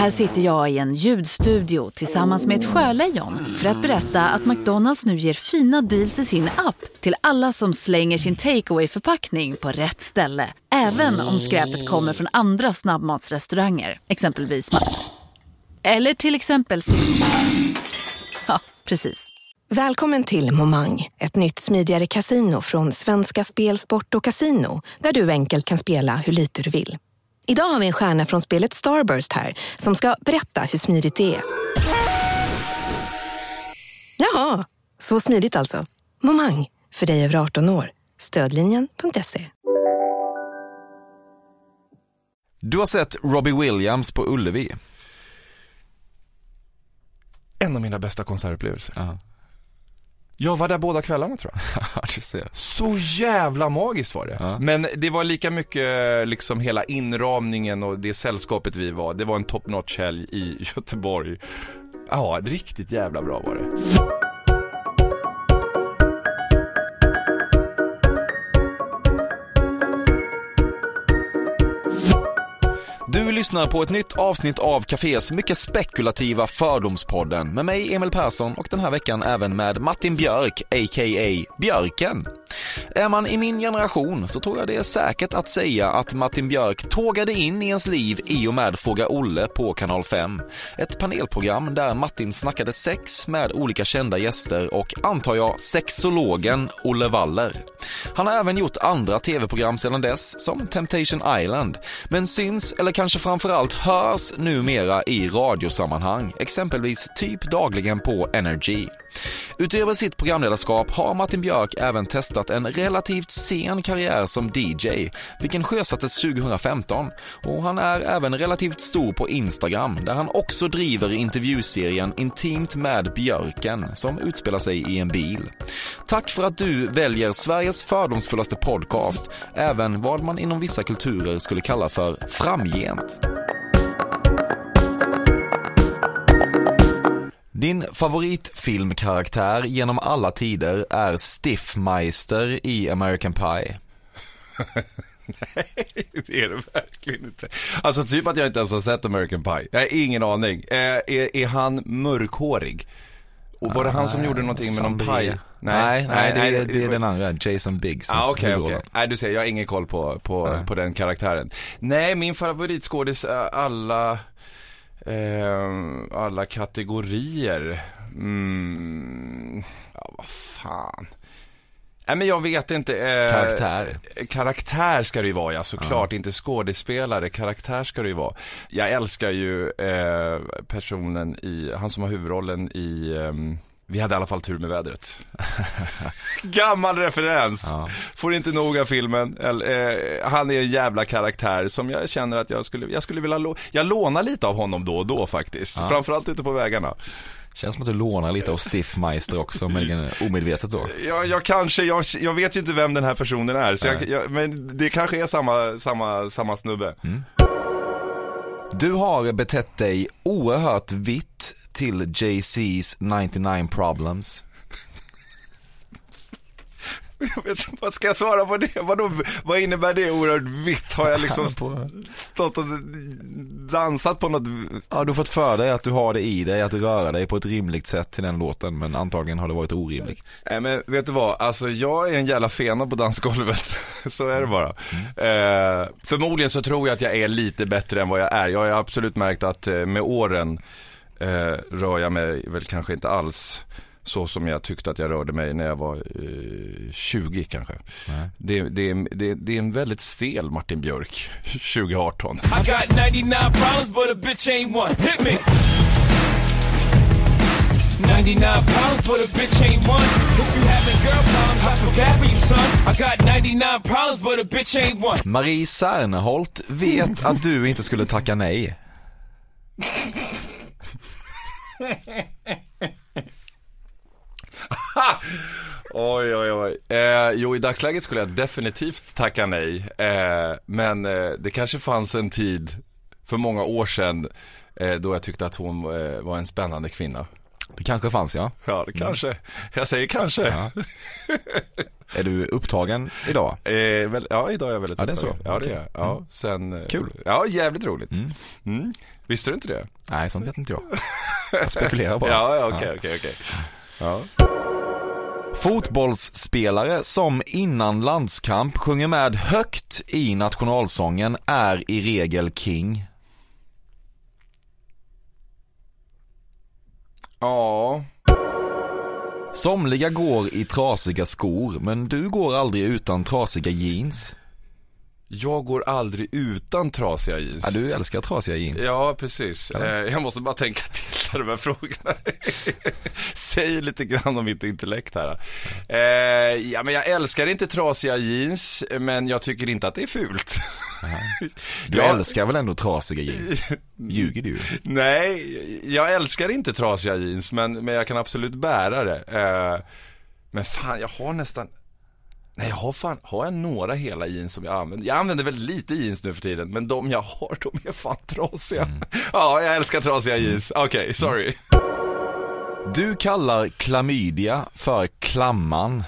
Här sitter jag i en ljudstudio tillsammans med ett sjölejon för att berätta att McDonalds nu ger fina deals i sin app till alla som slänger sin takeaway förpackning på rätt ställe. Även om skräpet kommer från andra snabbmatsrestauranger, exempelvis Eller till exempel Ja, precis. Välkommen till Momang, ett nytt smidigare kasino från Svenska Spel, Sport och Casino där du enkelt kan spela hur lite du vill. Idag har vi en stjärna från spelet Starburst här som ska berätta hur smidigt det är. Jaha, så smidigt alltså. Momang, för dig över 18 år. Stödlinjen.se. Du har sett Robbie Williams på Ullevi. En av mina bästa konsertupplevelser. Ja. Jag var där båda kvällarna tror jag. du ser. Så jävla magiskt var det. Ja. Men det var lika mycket liksom hela inramningen och det sällskapet vi var. Det var en top notch helg i Göteborg. Ja, riktigt jävla bra var det. Du lyssnar på ett nytt avsnitt av Cafés mycket spekulativa Fördomspodden med mig Emil Persson och den här veckan även med Martin Björk, a.k.a. Björken. Är man i min generation så tror jag det är säkert att säga att Martin Björk tågade in i ens liv i och med Fråga Olle på Kanal 5. Ett panelprogram där Martin snackade sex med olika kända gäster och antar jag sexologen Olle Waller. Han har även gjort andra tv-program sedan dess som Temptation Island men syns eller kanske framförallt hörs numera i radiosammanhang, exempelvis typ dagligen på Energy. Utöver sitt programledarskap har Martin Björk även testat en relativt sen karriär som DJ, vilken sjösattes 2015 och han är även relativt stor på Instagram där han också driver intervjuserien Intimt med Björken som utspelar sig i en bil. Tack för att du väljer Sveriges fördomsfullaste podcast, även vad man inom vissa kulturer skulle kalla för framgent. Din favoritfilmkaraktär genom alla tider är Stiffmeister i American Pie. det är det verkligen inte. Alltså typ att jag inte ens har sett American Pie. Jag har ingen aning. Eh, är, är han mörkhårig? Och var det han som gjorde någonting med någon paj? Nej, nej, det, är, det är den andra, Jason Biggs. Ah, okej, huvudrollen. okej. Nej, du ser, jag har ingen koll på, på, Nej. på den karaktären. Nej, min favoritskådis alla, eh, alla kategorier. Mm, ja, vad fan. Nej, men jag vet inte. Eh, Karaktär. Karaktär ska det ju vara, ja såklart. Inte skådespelare, karaktär ska det ju vara. Jag älskar ju eh, personen i, han som har huvudrollen i ehm, vi hade i alla fall tur med vädret. Gammal referens. Ja. Får inte nog av filmen. Eller, eh, han är en jävla karaktär som jag känner att jag skulle, jag skulle vilja, lå- jag lånar lite av honom då och då faktiskt. Ja. Framförallt ute på vägarna. Känns som att du lånar lite av Stiffmeister också, men omedvetet då. Jag, jag kanske, jag, jag vet ju inte vem den här personen är, så jag, jag, men det kanske är samma, samma, samma snubbe. Du har betett dig oerhört vitt till Jay-Z's 99 Problems. Jag vet, inte, vad ska jag svara på det? Vadå, vad innebär det oerhört vitt? Har jag liksom stått och dansat på något? Ja, du har fått för dig att du har det i dig att röra dig på ett rimligt sätt till den låten, men antagligen har det varit orimligt. Nej men vet du vad, alltså jag är en jävla fena på dansgolvet. så är det bara. Eh, förmodligen så tror jag att jag är lite bättre än vad jag är. Jag har absolut märkt att eh, med åren eh, rör jag mig väl kanske inte alls så som jag tyckte att jag rörde mig när jag var eh, 20 kanske. Det, det, det, det är en väldigt stel Martin Björk 2018. I got 99 problems, but a bitch ain't one. Hit me. 99 problems, but a bitch ain't one. If you having girl problems, I feel bad for you, son. I got 99 problems, but a bitch ain't one. Marie Serneholt vet att du inte skulle tacka nej. Oj, oj, oj. Eh, jo, i dagsläget skulle jag definitivt tacka nej. Eh, men eh, det kanske fanns en tid för många år sedan eh, då jag tyckte att hon eh, var en spännande kvinna. Det kanske fanns ja. Ja, det kanske. Jag säger kanske. Ja. Är du upptagen idag? Eh, väl, ja, idag är jag väldigt Ja, det är så. upptagen. Ja, det är jag. Ja, sen, Kul. Ja, jävligt roligt. Mm. Mm. Visste du inte det? Nej, sånt vet inte jag. Jag spekulerar bara. Ja, ja, okej, okej, okej. Ja. Fotbollsspelare som innan landskamp sjunger med högt i nationalsången är i regel king. Ja, Somliga går i trasiga skor, men du går aldrig utan trasiga jeans. Jag går aldrig utan trasiga jeans. Ja, du älskar trasiga jeans. Ja, precis. Eh, jag måste bara tänka till de här frågorna. Säg lite grann om mitt intellekt här. Eh, ja, men jag älskar inte trasiga jeans, men jag tycker inte att det är fult. Du Ja. älskar väl ändå trasiga jeans? Ljuger du? Nej, jag älskar inte trasiga jeans, men, men jag kan absolut bära det. Eh, men fan, jag har nästan Nej, jag har fan, har jag några hela jeans som jag använder? Jag använder väldigt lite jeans nu för tiden, men de jag har, de är fan trasiga. Ja, jag älskar trasiga jeans. Okej, sorry. Du kallar klamydia för klamman.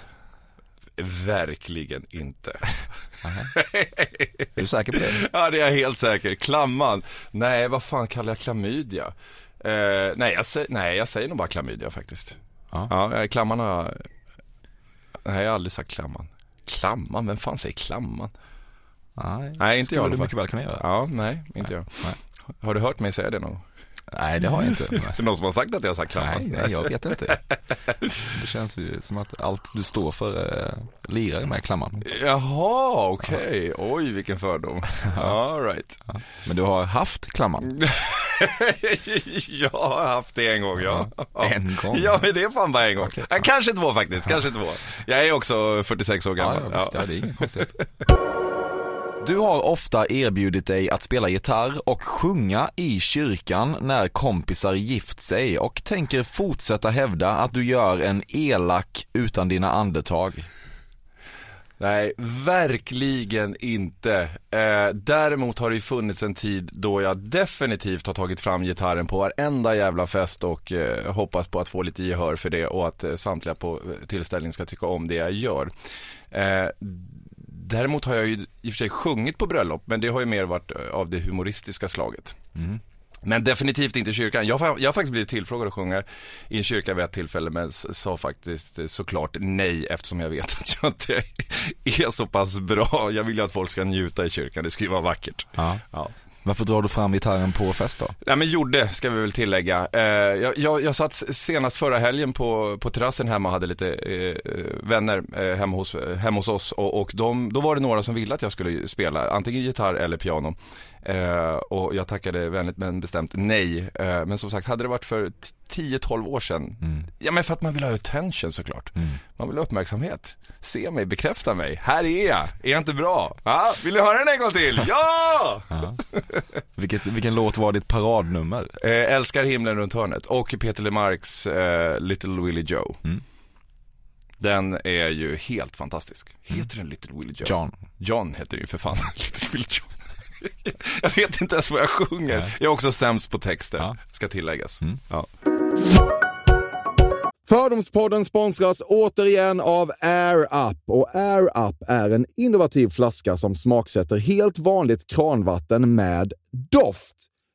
Verkligen inte. Är du säker på det? Ja, det är jag helt säker. Klamman. Nej, vad fan kallar jag klamydia? Eh, nej, jag säger, nej, jag säger nog bara klamydia faktiskt. Ja. Ja, eh, klamman har jag... Nej, jag har aldrig sagt klamman. Klamman? Vem fan säger klamman? Nej, Nej, inte jag fall. mycket väl kunna göra. Ja, nej, inte jag. Nej. Har du hört mig säga det någon? Nej, det har jag inte. Är det någon som har sagt att jag har sagt klamman? Nej, nej, jag vet inte. Det känns ju som att allt du står för äh, lirar med klamman. Jaha, okej. Oj, vilken fördom. All right. Men du har haft klamman? jag har haft det en gång, ja. En gång? Ja, men det är fan bara en gång. Okej. Ja, kanske två faktiskt, kanske två. Jag är också 46 år Ja, gammal. ja, visst, ja, det är inget konstigt. Du har ofta erbjudit dig att spela gitarr och sjunga i kyrkan när kompisar gift sig och tänker fortsätta hävda att du gör en elak utan dina andetag. Nej, verkligen inte. Eh, däremot har det ju funnits en tid då jag definitivt har tagit fram gitarren på varenda jävla fest och eh, hoppas på att få lite gehör för det och att eh, samtliga på eh, tillställningen ska tycka om det jag gör. Eh, däremot har jag ju i och för sig sjungit på bröllop, men det har ju mer varit eh, av det humoristiska slaget. Mm. Men definitivt inte kyrkan. Jag, jag har faktiskt blivit tillfrågad att sjunga i en kyrka vid ett tillfälle men sa faktiskt eh, såklart nej eftersom jag vet att jag inte är så pass bra. Jag vill ju att folk ska njuta i kyrkan, det ska ju vara vackert. Ja. Ja. Varför drar du fram gitarren på fest då? Ja men gjorde, ska vi väl tillägga. Eh, jag, jag, jag satt senast förra helgen på, på terrassen hemma och hade lite eh, eh, vänner eh, hemma, hos, eh, hemma hos oss och, och de, då var det några som ville att jag skulle spela antingen gitarr eller piano. Eh, och jag tackade vänligt men bestämt nej. Eh, men som sagt, hade det varit för t- 10-12 år sedan, ja men för att man vill ha attention såklart. Man vill ha uppmärksamhet. Se mig, bekräfta mig. Här är jag. Är jag inte bra? Ja, vill ni höra den en gång till? Ja! Vilket, vilken låt var ditt paradnummer? Eh, älskar himlen runt hörnet och Peter LeMarcs eh, Little Willie Joe. Den är ju helt fantastisk. Heter den Little Willie Joe? John. John heter den ju för fan. Little Willie Joe. jag vet inte ens vad jag sjunger. Nej. Jag är också sämst på texter, Ja. ska tilläggas. Ja. Fördomspodden sponsras återigen av Air Up. Och Air Up är en innovativ flaska som smaksätter helt vanligt kranvatten med doft.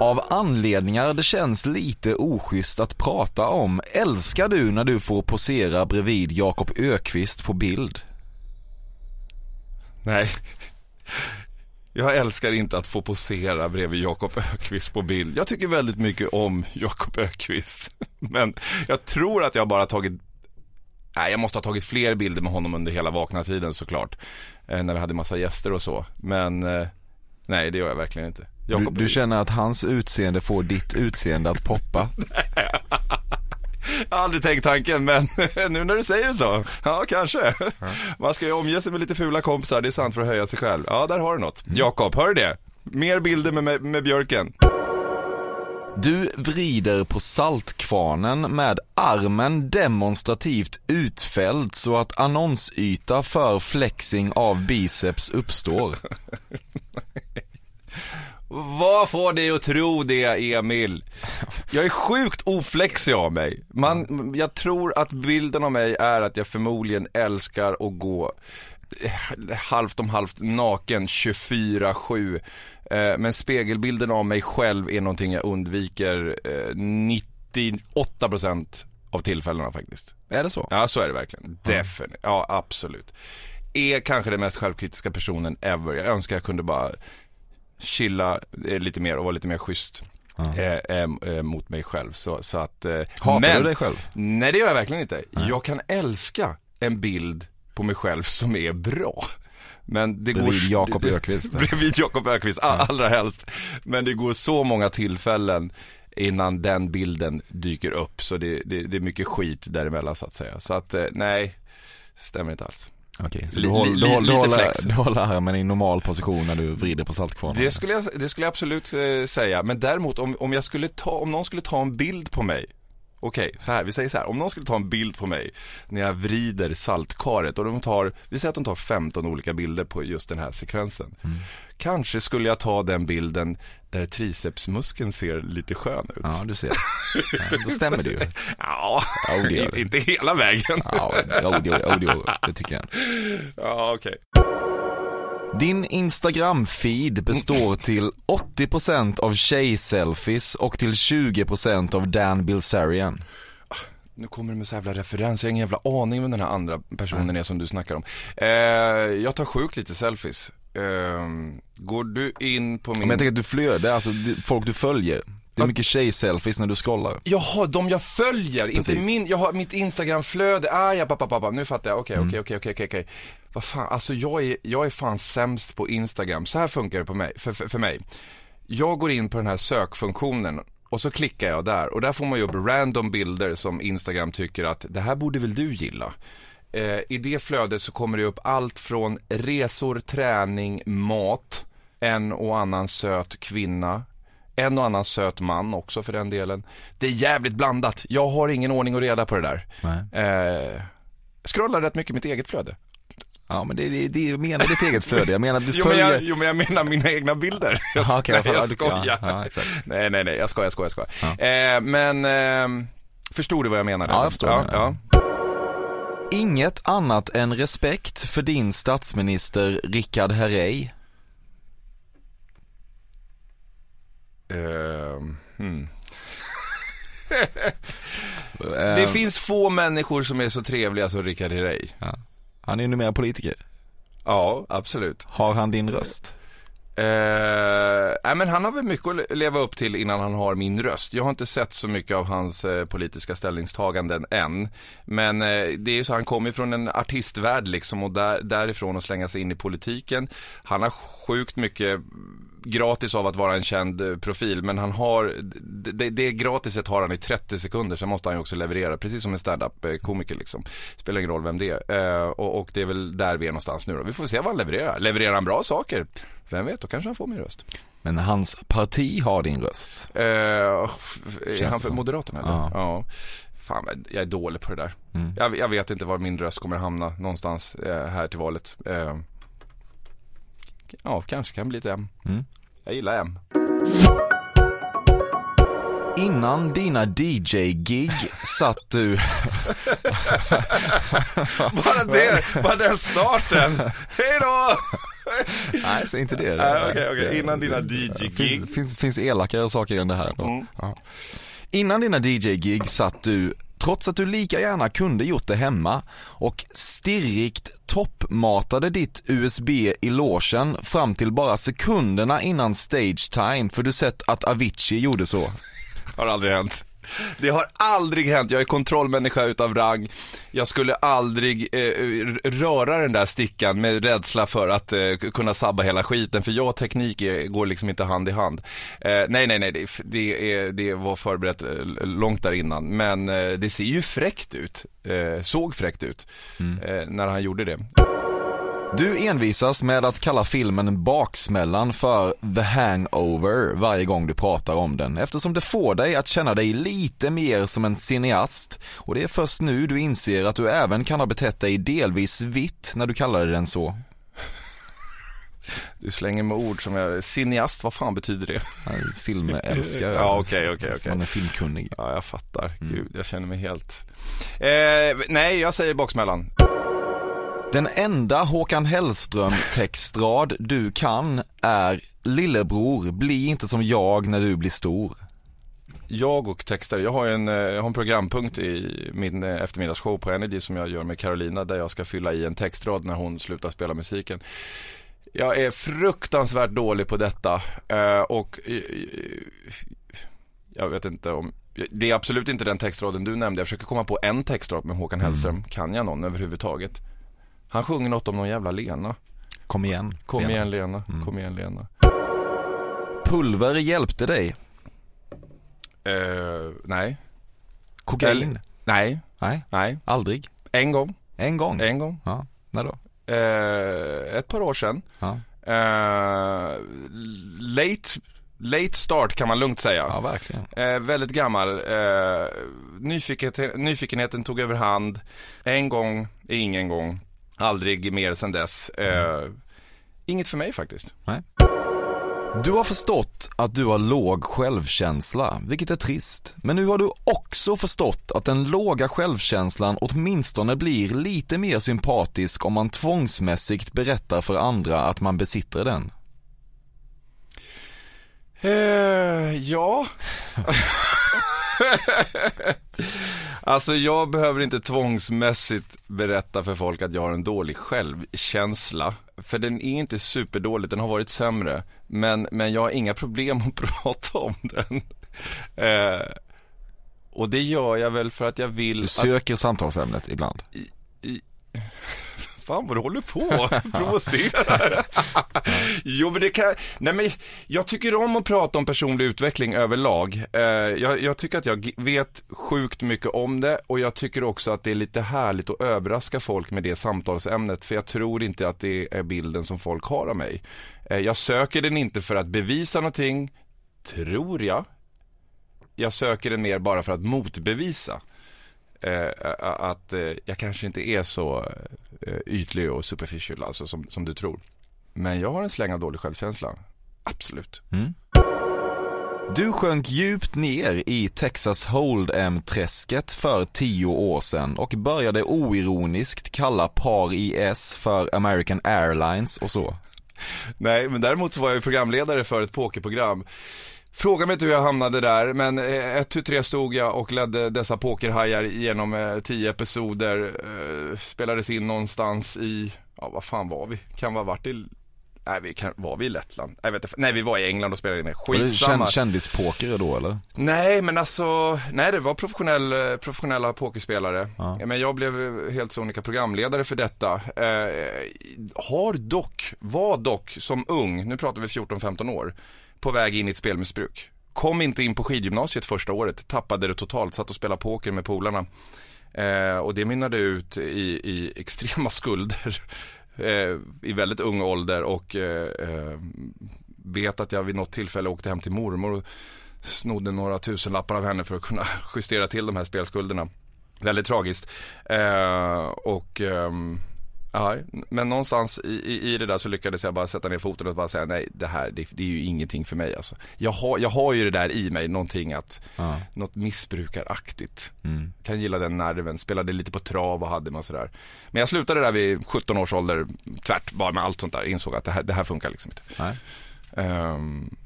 Av anledningar det känns lite oschysst att prata om älskar du när du får posera bredvid Jakob Ökvist på bild? Nej. Jag älskar inte att få posera bredvid Jakob Ökvist på bild. Jag tycker väldigt mycket om Jakob Ökvist. Men jag tror att jag bara tagit Nej, jag måste ha tagit fler bilder med honom under hela vakna tiden såklart. Eh, när vi hade massa gäster och så. Men eh, nej, det gör jag verkligen inte. Du, du känner att hans utseende får ditt utseende att poppa? Jag har aldrig tänkt tanken, men nu när du säger så, ja kanske. Man ska ju omge sig med lite fula kompisar, det är sant för att höja sig själv. Ja, där har du något. Jakob, hör du det? Mer bilder med, med, med björken. Du vrider på saltkvarnen med armen demonstrativt utfälld så att annonsyta för flexing av biceps uppstår. Vad får dig att tro det, Emil? Jag är sjukt oflexig av mig. Man, jag tror att bilden av mig är att jag förmodligen älskar att gå eh, halvt om halvt naken 24-7. Eh, Men spegelbilden av mig själv är någonting jag undviker eh, 98% av tillfällena faktiskt. Är det så? Ja, så är det verkligen. Definitivt. Ja, absolut. Är kanske den mest självkritiska personen ever. Jag önskar jag kunde bara chilla eh, lite mer och vara lite mer schysst. Eh, eh, eh, mot mig själv. Så, så att, eh, Hatar men, du dig själv? Nej det gör jag verkligen inte. Jag kan älska en bild på mig själv som är bra. Men det Bredvid går... Jakob Ökvist. Bredvid Jakob Ökvist, all, allra helst. Men det går så många tillfällen innan den bilden dyker upp. Så det, det, det är mycket skit däremellan så att säga. Så att eh, nej, stämmer inte alls. Okej, så du, håller, li- du, håller, du, håller, du håller armen i normal position när du vrider på saltkvarnen? Det skulle jag, det skulle jag absolut eh, säga. Men däremot om, om jag skulle ta, om någon skulle ta en bild på mig. Okej, så här, vi säger så här. Om någon skulle ta en bild på mig när jag vrider saltkaret och de tar, vi säger att de tar 15 olika bilder på just den här sekvensen. Mm. Kanske skulle jag ta den bilden där tricepsmuskeln ser lite skön ut. Ja, du ser. Ja, då stämmer det ju. Ja, Ja, det det. inte hela vägen. Ja, jo, jo, jo, det tycker jag. Ja, okej. Din Instagram-feed består till 80% av tjej-selfies och till 20% av Dan Bilzerian. Nu kommer det med så jävla referens, jag har ingen jävla aning vem den här andra personen är som du snackar om. Eh, jag tar sjukt lite selfies. Eh, går du in på min... Men jag tänker att du flödar, alltså folk du följer. Det är mycket tjej-selfies när du scrollar. Jaha, de jag följer, inte Precis. min, jag har mitt instagramflöde, ah ja, pappa, pappa, nu fattar jag, okej, Mm. okej, okej, okej, okej, okej. Vad fan, alltså jag är, jag är fan sämst på instagram, så här funkar det på mig, för, för, för mig. Jag går in på den här sökfunktionen och så klickar jag där och där får man ju upp random bilder som instagram tycker att det här borde väl du gilla. Eh, I det flödet så kommer det upp allt från resor, träning, mat, en och annan söt kvinna, en och annan söt man också för den delen. Det är jävligt blandat. Jag har ingen ordning och reda på det där. Nej. Eh, scrollar rätt mycket mitt eget flöde. Ja men det, det, det jag menar ditt eget flöde, jag menar att du Jo men, följer... jag, jo men jag menar mina egna bilder. Jag, okej, nej, ja, jag skojar. ja, ja. Nej nej nej, jag skojar, jag skojar, jag skojar. Eh, men, eh, förstod du vad jag menar? Ja, jag förstår Ja, Inget annat än respekt för din statsminister Richard Herrey. Eh, hmm. Det finns få människor som är så trevliga som Rickard Herrey. ja. Han är numera politiker. Ja, absolut. Har han din röst? Uh, nej men han har väl mycket att leva upp till innan han har min röst. Jag har inte sett så mycket av hans eh, politiska ställningstaganden än. Men eh, det är ju så, han kommer ju från en artistvärld liksom och där, därifrån att slänga sig in i politiken. Han har sjukt mycket gratis av att vara en känd eh, profil men han har, det, det gratiset har han i 30 sekunder sen måste han ju också leverera precis som en stand-up eh, komiker liksom. Spelar ingen roll vem det är. Eh, och, och det är väl där vi är någonstans nu då. Vi får se vad han levererar. Levererar han bra saker? Vem vet, då kanske han får min röst. Men hans parti har din röst. Eh, är han för som. Moderaterna eller? Ja. Ja. Fan, jag är dålig på det där. Mm. Jag, jag vet inte var min röst kommer hamna någonstans eh, här till valet. Eh, ja, kanske kan bli ett M. Mm. Jag gillar M. Innan dina DJ-gig satt du... Bara det, bara den starten. Hej då! Nej, så inte det. Nej, okej, okej. Innan dina Det DJ-gig. Finns, finns, elakare saker än det här då. Mm. Ja. Innan dina DJ-gig satt du, trots att du lika gärna kunde gjort det hemma, och stirrigt toppmatade ditt USB i logen fram till bara sekunderna innan stage time, för du sett att Avicii gjorde så. Har aldrig hänt. Det har aldrig hänt. Jag är kontrollmänniska utav rang. Jag skulle aldrig eh, röra den där stickan med rädsla för att eh, kunna sabba hela skiten. För jag och teknik är, går liksom inte hand i hand. Eh, nej, nej, nej. Det, det, är, det var förberett eh, långt där innan. Men eh, det ser ju fräckt ut. Eh, såg fräckt ut eh, när han gjorde det. Du envisas med att kalla filmen Baksmällan för The Hangover varje gång du pratar om den eftersom det får dig att känna dig lite mer som en cineast och det är först nu du inser att du även kan ha betett dig delvis vitt när du kallade den så. Du slänger med ord som jag, cineast, vad fan betyder det? Filmälskare. Ja, okej, okej, okej. Man är filmkunnig. Ja, jag fattar. Gud, jag känner mig helt... Eh, nej, jag säger baksmällan. Den enda Håkan Hellström-textrad du kan är Lillebror, bli inte som jag när du blir stor. Jag och texter, jag har en, eh, jag har en programpunkt i min eh, eftermiddagsshow på Energy som jag gör med Carolina där jag ska fylla i en textrad när hon slutar spela musiken. Jag är fruktansvärt dålig på detta eh, och jag vet inte om det är absolut inte den textraden du nämnde. Jag försöker komma på en textrad med Håkan Hellström. Kan jag någon överhuvudtaget? Han sjunger något om någon jävla Lena. Kom igen. Kom Lena. igen Lena, kom igen Lena. Pulver hjälpte dig. Eh, nej, Kokain? Eller- nej, Nej, nej. aldrig. En gång, En gång? en gång. Ja, när då? Eh, ett par år sedan. Ja, Eh, late, late start kan man lugnt säga. ja verkligen. Eh, väldigt gammal. Nyfikenheten, nyfikenheten tog över hand. En gång är ingen gång. Aldrig mer sen dess. Eh, inget för mig faktiskt. Du har förstått att du har låg självkänsla, vilket är trist. Men nu har du också förstått att den låga självkänslan åtminstone blir lite mer sympatisk om man tvångsmässigt berättar för andra att man besitter den. Eh, ja. alltså jag behöver inte tvångsmässigt berätta för folk att jag har en dålig självkänsla. För den är inte superdålig, den har varit sämre. Men, men jag har inga problem att prata om den. Eh, och det gör jag väl för att jag vill Du att söker samtalsämnet ibland. Fan vad du håller på provocerar. jo men det kan, nej men jag tycker om att prata om personlig utveckling överlag. Eh, jag, jag tycker att jag vet sjukt mycket om det och jag tycker också att det är lite härligt att överraska folk med det samtalsämnet för jag tror inte att det är bilden som folk har av mig. Eh, jag söker den inte för att bevisa någonting, tror jag. Jag söker den mer bara för att motbevisa eh, att eh, jag kanske inte är så eh, ytlig och superficial alltså som, som du tror. Men jag har en släng av dålig självkänsla. Absolut. Du sjönk djupt ner i Texas Hold'em-träsket för tio år sedan och började oironiskt kalla par IS för American Airlines och så. Nej, men däremot så var jag programledare för ett pokerprogram. Fråga mig inte hur jag hamnade där, men eh, ett, tu, tre stod jag och ledde dessa pokerhajar genom eh, tio episoder. Eh, spelades in någonstans i, ja vad fan var vi? Kan vara varit i, nej vi kan, var vi i Lettland? Nej, jag vet inte. nej vi var i England och spelade in det. Skitsamma. kän- kändispoker då eller? Nej, men alltså, nej det var professionell, eh, professionella pokerspelare. Ja. Men jag blev helt sonika programledare för detta. Eh, har dock, var dock som ung, nu pratar vi 14-15 år, på väg in i ett spelmissbruk. Kom inte in på skidgymnasiet första året, tappade det totalt, satt och spelade poker med polarna. Eh, och det mynnade ut i, i extrema skulder eh, i väldigt ung ålder och eh, eh, vet att jag vid något tillfälle åkte hem till mormor och snodde några tusenlappar av henne för att kunna justera till de här spelskulderna. Väldigt tragiskt. Eh, och ehm, Ja, men någonstans i, i, i det där så lyckades jag bara sätta ner foten och bara säga nej, det här det, det är ju ingenting för mig alltså. Jag har, jag har ju det där i mig, någonting att, Ja. något missbrukaraktigt. Mm. Kan gilla den nerven, spelade lite på trav och hade man sådär. Men jag slutade där vid 17 års ålder, tvärt bara med allt sånt där, insåg att det här, det här funkar liksom inte. Ehm,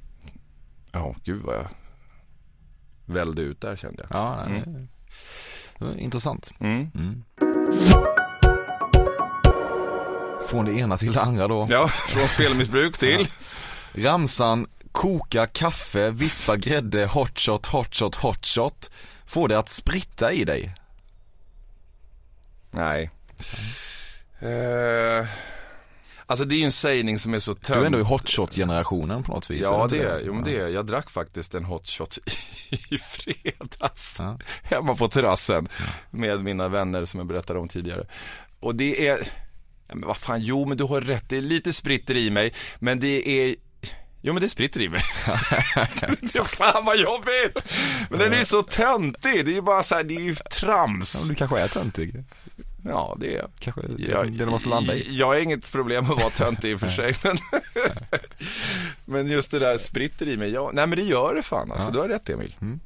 Ja, gud vad jag välde ut där kände jag. Ja, nej, var intressant. Mm. Från det ena till det andra då. Ja, från spelmissbruk till Ramsan koka kaffe, vispa grädde, hotshot, hotshot, hotshot får det att spritta i dig. Nej. Eh, alltså det är ju en sägning som är så Du tömd. är ändå i hotshot-generationen på något vis. Ja det är, jo men det är, jag drack faktiskt en hot shot i, i fredags. Ja. Hemma på terrassen med mina vänner som jag berättade om tidigare. Och det är, Ja, men vad fan, jo men du har rätt, det är lite spritter i mig, men det är Jo men det spritter i mig. fan vad jobbigt! Men den är ju så töntig, det är ju bara så här, det är ju trams. Ja, du kanske är töntig. Ja, det är jag. Kanske jag, det du måste landa i. Jag har inget problem med att vara töntig i och för sig. Men, men just det där spritter i mig, ja, nej men det gör det fan alltså. Ja. Du har rätt Emil. Mm.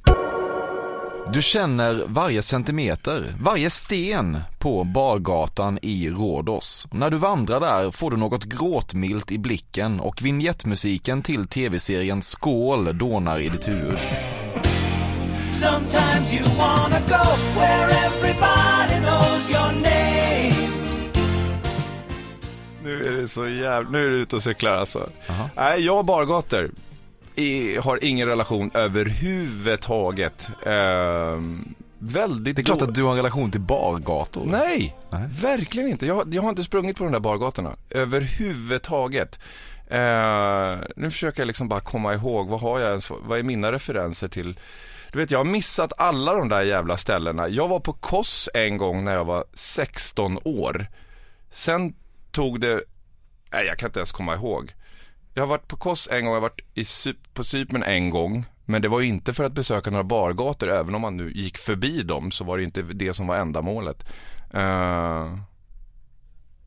Du känner varje centimeter, varje sten på bargatan i Rhodos. När du vandrar där får du något gråtmilt i blicken och vignettmusiken till tv-serien Skål dånar i ditt huvud. Sometimes you wanna go where everybody knows your name Nu är det så jävla, nu är du ute och cyklar alltså. Aha. Nej, jag bargator har ingen relation överhuvudtaget. Ehm, väldigt Det är klart att du har en relation till bargator. Nej, Nej. verkligen inte. Jag, jag, har inte sprungit på de där bargatorna överhuvudtaget. Ehm, nu försöker jag liksom bara komma ihåg, vad har jag vad är mina referenser till? Du vet, jag har missat alla de där jävla ställena. Jag var på Koss en gång när jag var 16 år. Sen tog det, nej jag kan inte ens komma ihåg. Jag har varit på Kos en gång, jag har varit i, på Cypern en gång. Men det var inte för att besöka några bargator, även om man nu gick förbi dem så var det inte det som var ändamålet. Uh,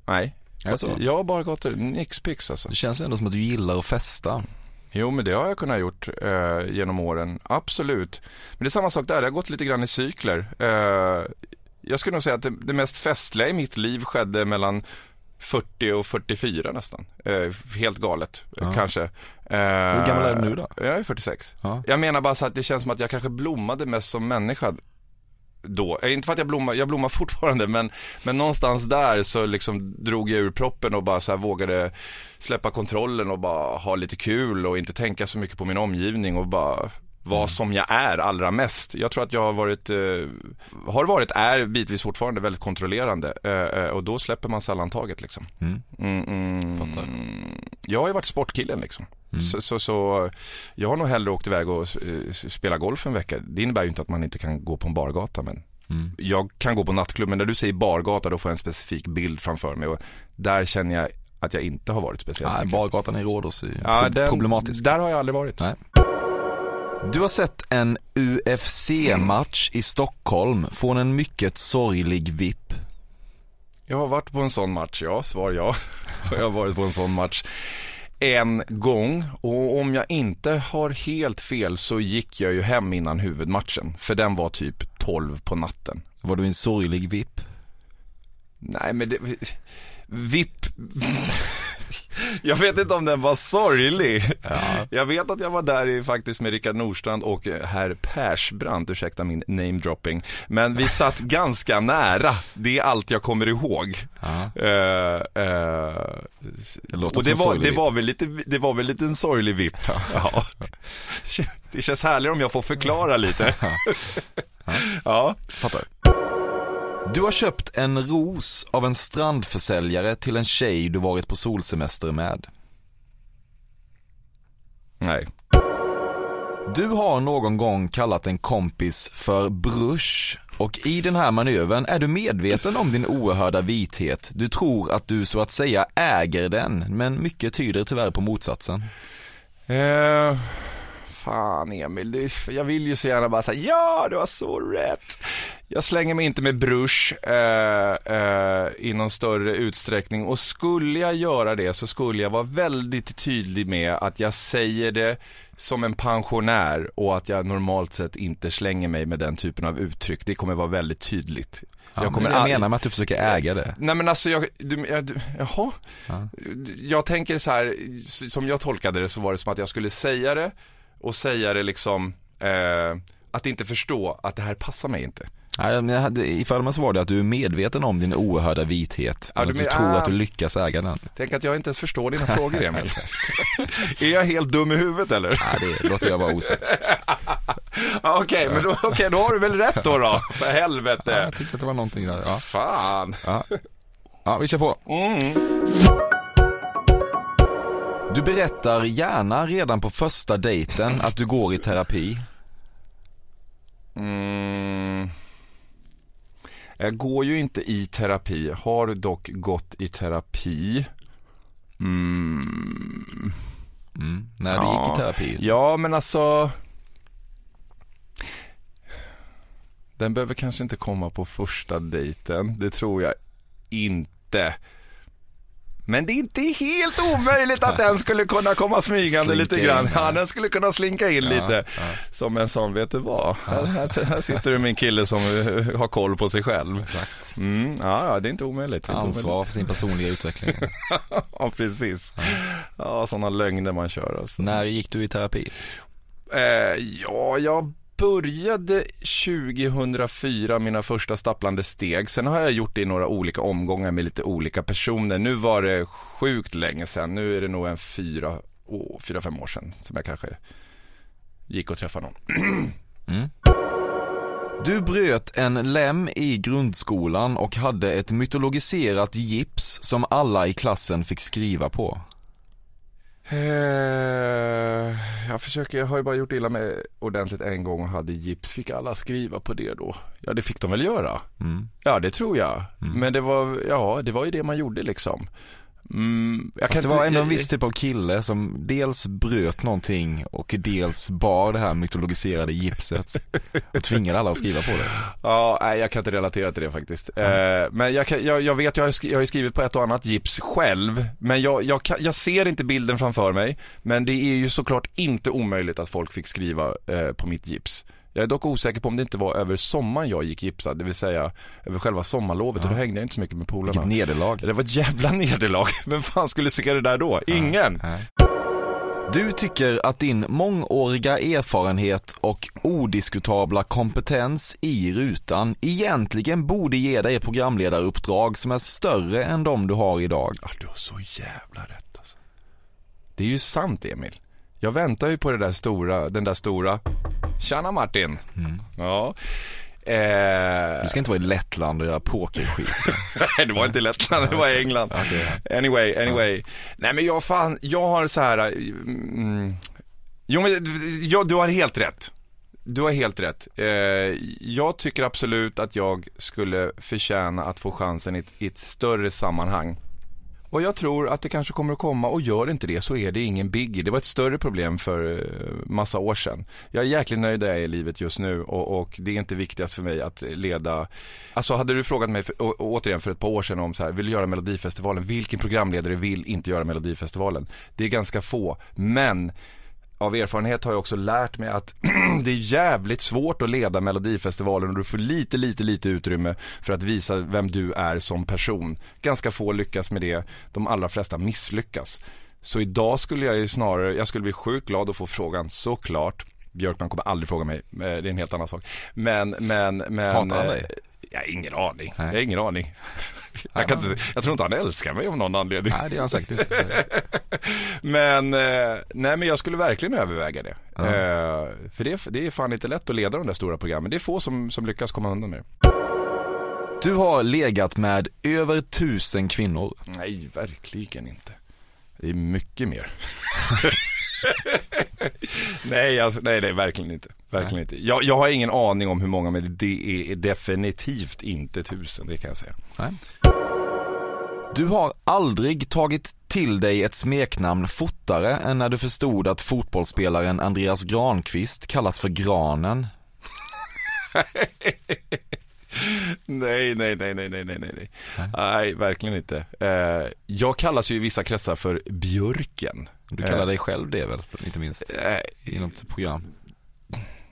nej, alltså. jag bargator, nixpix alltså. Det känns ändå som att du gillar att festa. Jo, men det har jag kunnat gjort uh, genom åren, absolut. Men det är samma sak där, det har gått lite grann i cykler. Uh, jag skulle nog säga att det, det mest festliga i mitt liv skedde mellan 40 och 44 nästan. Eh, helt galet, ja. kanske. Eh, Hur gammal är du nu då? Jag är 46. Ja. Jag menar bara så att det känns som att jag kanske blommade mest som människa då. Eh, inte för att jag blommar, jag blommar fortfarande men, men någonstans där så liksom drog jag ur proppen och bara så vågade släppa kontrollen och bara ha lite kul och inte tänka så mycket på min omgivning och bara vad mm. som jag är allra mest. Jag tror att jag har varit, eh, har varit, är bitvis fortfarande väldigt kontrollerande eh, eh och då släpper man sällan taget liksom. Mm. Mm, mm, jag har ju varit sportkillen liksom. Mm. Så, så, så, jag har nog hellre åkt iväg och uh, spela golf en vecka. Det innebär ju inte att man inte kan gå på en bargata men mm. jag kan gå på nattklubb. Men när du säger bargata då får jag en specifik bild framför mig och där känner jag att jag inte har varit speciellt Nej, bargatan i Rhodos är ja, den, problematisk. Där har jag aldrig varit. Nej. Du har sett en UFC-match i Stockholm från en mycket sorglig VIP. Jag har varit på en sån match, ja. Svar ja. Jag har varit på en sån match en gång och om jag inte har helt fel så gick jag ju hem innan huvudmatchen. För den var typ 12 på natten. Var du en sorglig VIP? Nej men det... VIP... Jag vet inte om den var sorglig. Ja. Jag vet att jag var där i, faktiskt med Rickard Nordstrand och eh, herr Persbrandt, ursäkta min namedropping. Men vi satt ganska nära, det är allt jag kommer ihåg. Ja. Uh, uh, det och det var, det, var väl lite, det var väl lite en sorglig vipp. Ja. Det känns härligare om jag får förklara lite. ja. Fattar. Du har köpt en ros av en strandförsäljare till en tjej du varit på solsemester med. Nej. Du har någon gång kallat en kompis för brush och i den här manövern är du medveten om din oerhörda vithet. Du tror att du så att säga äger den, men mycket tyder tyvärr på motsatsen. Uh, fan Emil, jag vill ju så gärna bara säga ja, du har så rätt. Jag slänger mig inte med brush eh, eh, i någon större utsträckning och skulle jag göra det så skulle jag vara väldigt tydlig med att jag säger det som en pensionär och att jag normalt sett inte slänger mig med den typen av uttryck. Det kommer vara väldigt tydligt. Ja, jag kommer jag menar med att du försöker äga det. Nej men alltså jag, du, jag, du, jaha. Ja. Jag tänker så här, som jag tolkade det så var det som att jag skulle säga det och säga det liksom, eh, att inte förstå att det här passar mig inte. I så var det att du är medveten om din oerhörda vithet. Ja, du, att du tror ah, att du lyckas äga den. Tänk att jag inte ens förstår dina frågor Emil. är jag helt dum i huvudet eller? Nej, det låter jag vara osagt. Okej, okay, men då, okay, då har du väl rätt då då? För helvete. Ja, jag tyckte att det var någonting där. Ja. Fan. Ja. ja, vi kör på. Mm. Du berättar gärna redan på första dejten att du går i terapi. Mm. Jag går ju inte i terapi, har dock gått i terapi. Mm. Mm. När du gick i terapi. Ja, men alltså. Den behöver kanske inte komma på första dejten. Det tror jag inte. Men det är inte helt omöjligt att den skulle kunna komma smygande Slinka lite in, grann. ja. Ja, den skulle kunna slinka in lite. Som en sån, vet du vad? Här, här, här sitter du med en kille som eh, har koll på sig själv. Exakt. Mm, ja, ja, det är inte omöjligt. Ansvar för sin personliga utveckling. Ja, precis. Ja, sådana lögner man kör alltså. När gick du i terapi? Eh, ja, jag började 2004 mina första stapplande steg. Sen har jag gjort det i några olika omgångar med lite olika personer. Nu var det sjukt länge sedan. Nu är det nog en fyra, oh, fyra fem år sedan som jag kanske gick och träffade någon. Du bröt en lem i grundskolan och hade ett mytologiserat gips som alla i klassen fick skriva på. Eh, jag försöker, jag har ju bara gjort illa mig ordentligt en gång och hade gips. Fick alla skriva på det då? Ja, det fick de väl göra. Mm. Ja, det tror jag. Men det var, ja, det var ju det man gjorde liksom. Mm, jag Fast det var ändå en viss typ av kille som dels bröt någonting och dels bar det här mytologiserade gipset och tvingade alla att skriva på det. Ja, nej jag kan inte relatera till det faktiskt. Eh, men jag, kan, jag, jag vet, jag har, sk- jag har ju skrivit på ett och annat gips själv. Men jag, jag, kan, jag ser inte bilden framför mig. Men det är ju såklart inte omöjligt att folk fick skriva eh, på mitt gips. Jag är dock osäker på om det inte var över sommaren jag gick gipsad, det vill säga över själva sommarlovet och då hängde jag inte så mycket med polarna. Vilket nederlag. Det var ett jävla nederlag. Vem fan skulle se det där då? Ingen. Du tycker att din mångåriga erfarenhet och odiskutabla kompetens i rutan egentligen borde ge dig programledaruppdrag som är större än de du har idag. Ja, du har så jävla rätt alltså. Det är ju sant Emil. Jag väntar ju på det där stora, den där stora, Tjena Martin. Ja. Eh, Du ska inte vara i Lettland och göra pokerskit. Nej, det var inte Lettland, det var England. Anyway, anyway. Nej men jag fan, jag har så här. Mm, jo men ja, du har helt rätt. Du har helt rätt. Eh, jag tycker absolut att jag skulle förtjäna att få chansen i ett, i ett större sammanhang. Och jag tror att det kanske kommer att komma och gör inte det så är det ingen biggie. Det var ett större problem för eh, massa år sedan. Jag är jäkligt nöjd där jag är i livet just nu och, och det är inte viktigast för mig att leda. Alltså hade du frågat mig för, och, och, återigen för ett par år sedan om så här, vill du göra Melodifestivalen? Vilken programledare vill inte göra Melodifestivalen? Det är ganska få, men av erfarenhet har jag också lärt mig att det är jävligt svårt att leda Melodifestivalen och du får lite, lite, lite utrymme för att visa vem du är som person. Ganska få lyckas med det, de allra flesta misslyckas. Så idag skulle jag ju snarare, jag skulle bli sjukt glad att få frågan såklart. Björkman kommer aldrig fråga mig, eh, det är en helt annan sak. Men, men, men. Hatar han eh, dig? Jag har ingen aning. Nej. Jag har ingen aning. Jag, kan inte, jag tror inte han älskar mig av någon anledning. Nej, det är han säkert inte. Men, eh, nej men jag skulle verkligen överväga det. Eh, för det, det är fan inte lätt att leda de där stora programmen. Det är få som, som lyckas komma undan med det. Du har legat med över tusen kvinnor. Nej, verkligen inte. Det är mycket mer. nej, alltså, nej, nej, verkligen inte. Verkligen inte. Jag, jag har ingen aning om hur många, men det är definitivt inte tusen, det kan jag säga. Nej. Du har aldrig tagit till dig ett smeknamn fortare än när du förstod att fotbollsspelaren Andreas Granqvist kallas för Granen. Nej, nej, nej, nej, nej, nej, nej, nej. Verkligen inte. Eh, jag kallas ju i vissa kretsar för Björken. Du kallar Eh, dig själv det väl, inte minst, Eh, i något program.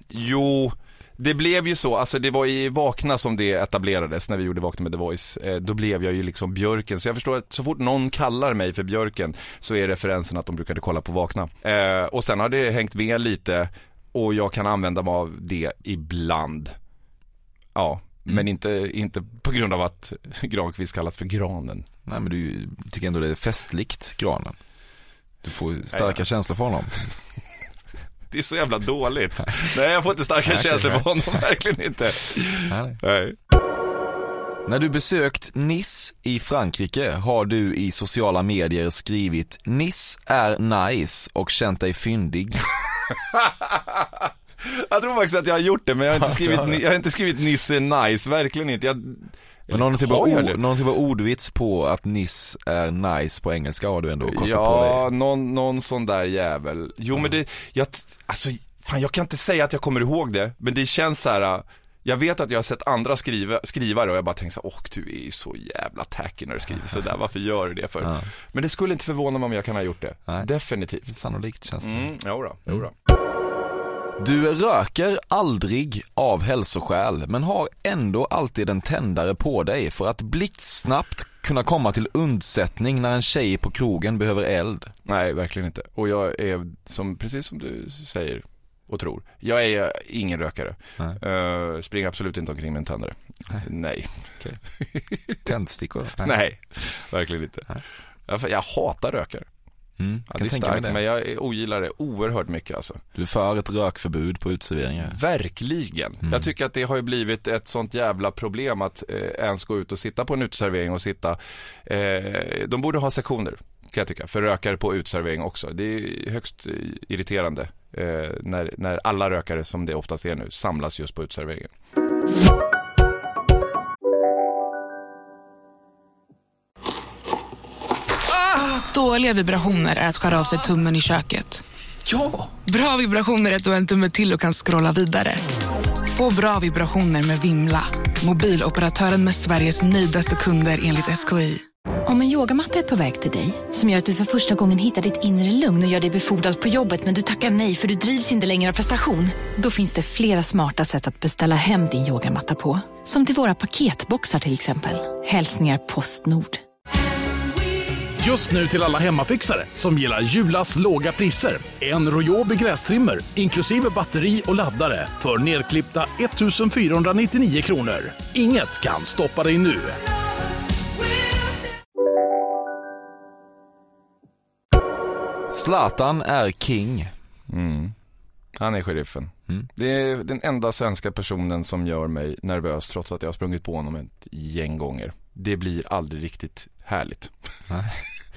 Jo, det blev ju så, alltså det var i Vakna som det etablerades när vi gjorde Vakna med The Voice. Eh, då blev jag ju liksom Björken, så jag förstår att så fort någon kallar mig för Björken så är referensen att de brukade kolla på Vakna. Eh, och sen har det hängt med lite och jag kan använda mig av det ibland. Ja, men inte, inte på grund av att Granqvist kallas för Granen. Nej men du tycker ändå det är festligt, Granen. Du får starka Nej, ja. känslor för honom. Det är så jävla dåligt. Nej, jag får inte starka känslor för honom, verkligen inte. Nej. Nej. När du besökt Nice i Frankrike har du i sociala medier skrivit Nice är nice och känt dig fyndig. Jag tror faktiskt att jag har gjort det men jag har inte skrivit, jag har inte skrivit Nisse nice, verkligen inte. Jag, Men någon typ, av Har jag o- det? någon typ av ordvits på att Niss är nice på engelska har du ändå kostat på Ja, dig. någon, någon sån där jävel. Jo men det, jag, alltså, fan jag kan inte säga att jag kommer ihåg det, men det känns så här. äh, Jag vet att jag har sett andra skriva, skrivare och jag bara tänker så åh du är ju så jävla tacky när du skriver sådär, varför gör du det för? Ja. Men det skulle inte förvåna mig om jag kan ha gjort det. Nej. Definitivt. Sannolikt känns det. Mm, jodå, jodå. Du röker aldrig av hälsoskäl, men har ändå alltid en tändare på dig för att blixtsnabbt kunna komma till undsättning när en tjej på krogen behöver eld. Nej, verkligen inte. Och jag är, som, precis som du säger och tror, jag är ingen rökare. Nej. Uh, springer absolut inte omkring med en tändare. Nej. Tändstickor? Nej, verkligen inte. Nej. Jag, jag hatar rökare. Mm, Ja, kan det är starkt, men jag ogillar det oerhört mycket alltså. Du är för ett rökförbud på uteserveringar. Verkligen. Mm. Jag tycker att det har ju blivit ett sånt jävla problem att eh, ens gå ut och sitta på en uteservering och sitta. Eh, de borde ha sektioner, kan jag tycka, för rökare på uteservering också. Det är högst eh, irriterande eh, när, när alla rökare, som det oftast är nu, samlas just på uteserveringen. Dåliga vibrationer är att skära av sig tummen i köket. Ja! Bra vibrationer är att du har en tumme till och kan scrolla vidare. Få bra vibrationer med Vimla. Mobiloperatören med Sveriges nöjdaste kunder enligt SKI. Om en yogamatta är på väg till dig, som gör att du för första gången hittar ditt inre lugn och gör dig befordrad på jobbet men du tackar nej för du drivs inte längre av prestation. Då finns det flera smarta sätt att beställa hem din yogamatta på. Som till våra paketboxar till exempel. Hälsningar Postnord. Just nu till alla hemmafixare som gillar Julas låga priser. En Royobi grästrimmer inklusive batteri och laddare för nedklippta 1 499 kronor. Inget kan stoppa dig nu. Zlatan är king. Mm. Han är sheriffen. Mm. Det är den enda svenska personen som gör mig nervös trots att jag har sprungit på honom ett gäng gånger. Det blir aldrig riktigt härligt.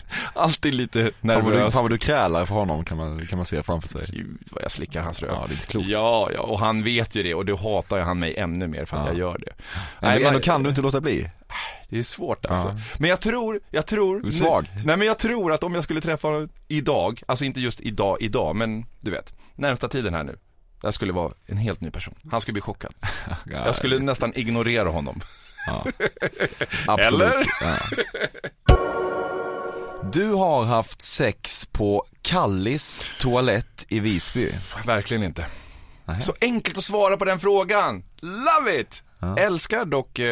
Alltid lite Fan vad, du, nervös. fan vad du krälar för honom kan man, kan man se framför sig. Gud vad jag slickar hans röv. Ja, det är inte klokt. Ja, ja, och han vet ju det och då hatar han mig ännu mer för att Ja. jag gör det. Men Nej, ändå man- kan du inte låta bli. Det är svårt alltså. Ja. Men jag tror, jag tror Du är svag. Nej men jag tror att om jag skulle träffa honom idag, alltså inte just idag, idag, men du vet, närmsta tiden här nu. Jag skulle vara en helt ny person. Han skulle bli chockad. Jag skulle nästan ignorera honom. Ja. Absolut. Eller? Ja. Du har haft sex på Kallis toalett i Visby. Verkligen inte. Så enkelt att svara på den frågan. Love it! Ja. Älskar dock eh,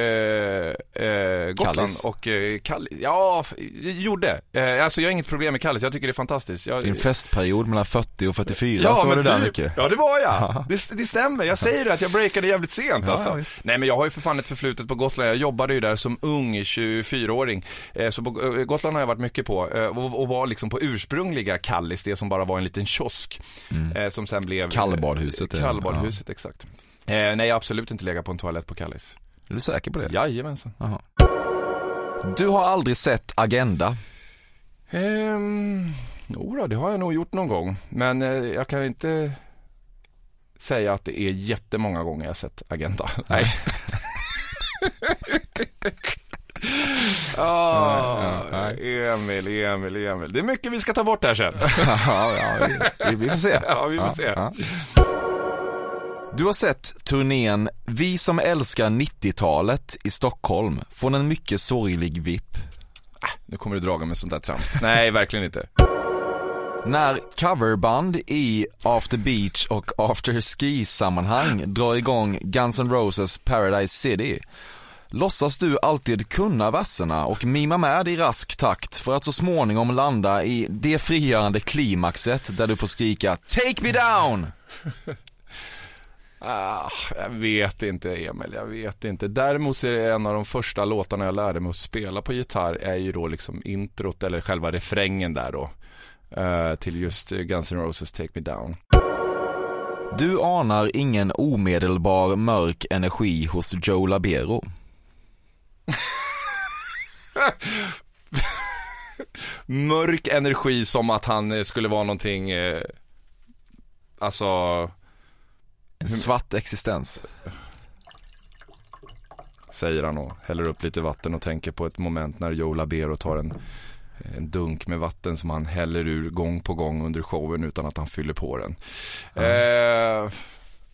eh, Gotland Kallis. och eh, Kallis. Ja, gjorde. Eh, alltså jag har inget problem med Kallis, jag tycker det är fantastiskt. Jag, Din festperiod mellan 40 och 44 Ja, så var du där typ. mycket. Ja, det var jag. Ja. Det, det stämmer. Jag säger det att jag breakade jävligt sent Ja, alltså. ja. Nej, men jag har ju för fan ett förflutet på Gotland. Jag jobbade ju där som ung 24-åring. Eh, så på eh, Gotland har jag varit mycket på eh, och, och var liksom på ursprungliga Kallis, det som bara var en liten kiosk. Eh, som sen blev... Kallbadhuset. Kallbadhuset, exakt. Eh, nej, jag har absolut inte legat på en toalett på Kallis. Är du säker på det? Jajamensan. Jaha. Du har aldrig sett Agenda. Ehm, jo då, det har jag nog gjort någon gång. Men eh, jag kan inte säga att det är jättemånga gånger jag sett Agenda. Nej. Ah, Emil, Emil, Emil. Det är mycket vi ska ta bort här sen. ja, ja, vi, vi får se. Ja, vi får se. Du har sett turnén Vi som älskar 90-talet i Stockholm från en mycket sorglig VIP. Nu kommer du draga med sånt där trams. Nej, verkligen inte. När coverband i After Beach och After Ski sammanhang drar igång Guns N' Roses Paradise City låtsas du alltid kunna verserna och mima med i rask takt för att så småningom landa i det frigörande klimaxet där du får skrika Take me down! Ah, jag vet inte Emil, jag vet inte. Däremot så är det en av de första låtarna jag lärde mig att spela på gitarr är ju då liksom introt eller själva refrängen där då. eh, till just Guns N' Roses Take Me Down. Du anar ingen omedelbar mörk energi hos Joe Labero. Mörk energi som att han eh, skulle vara någonting, eh, alltså En svart existens. Säger han och häller upp lite vatten och tänker på ett moment när Joe Labero tar en, en dunk med vatten som han häller ur gång på gång under showen utan att han fyller på den. Eh,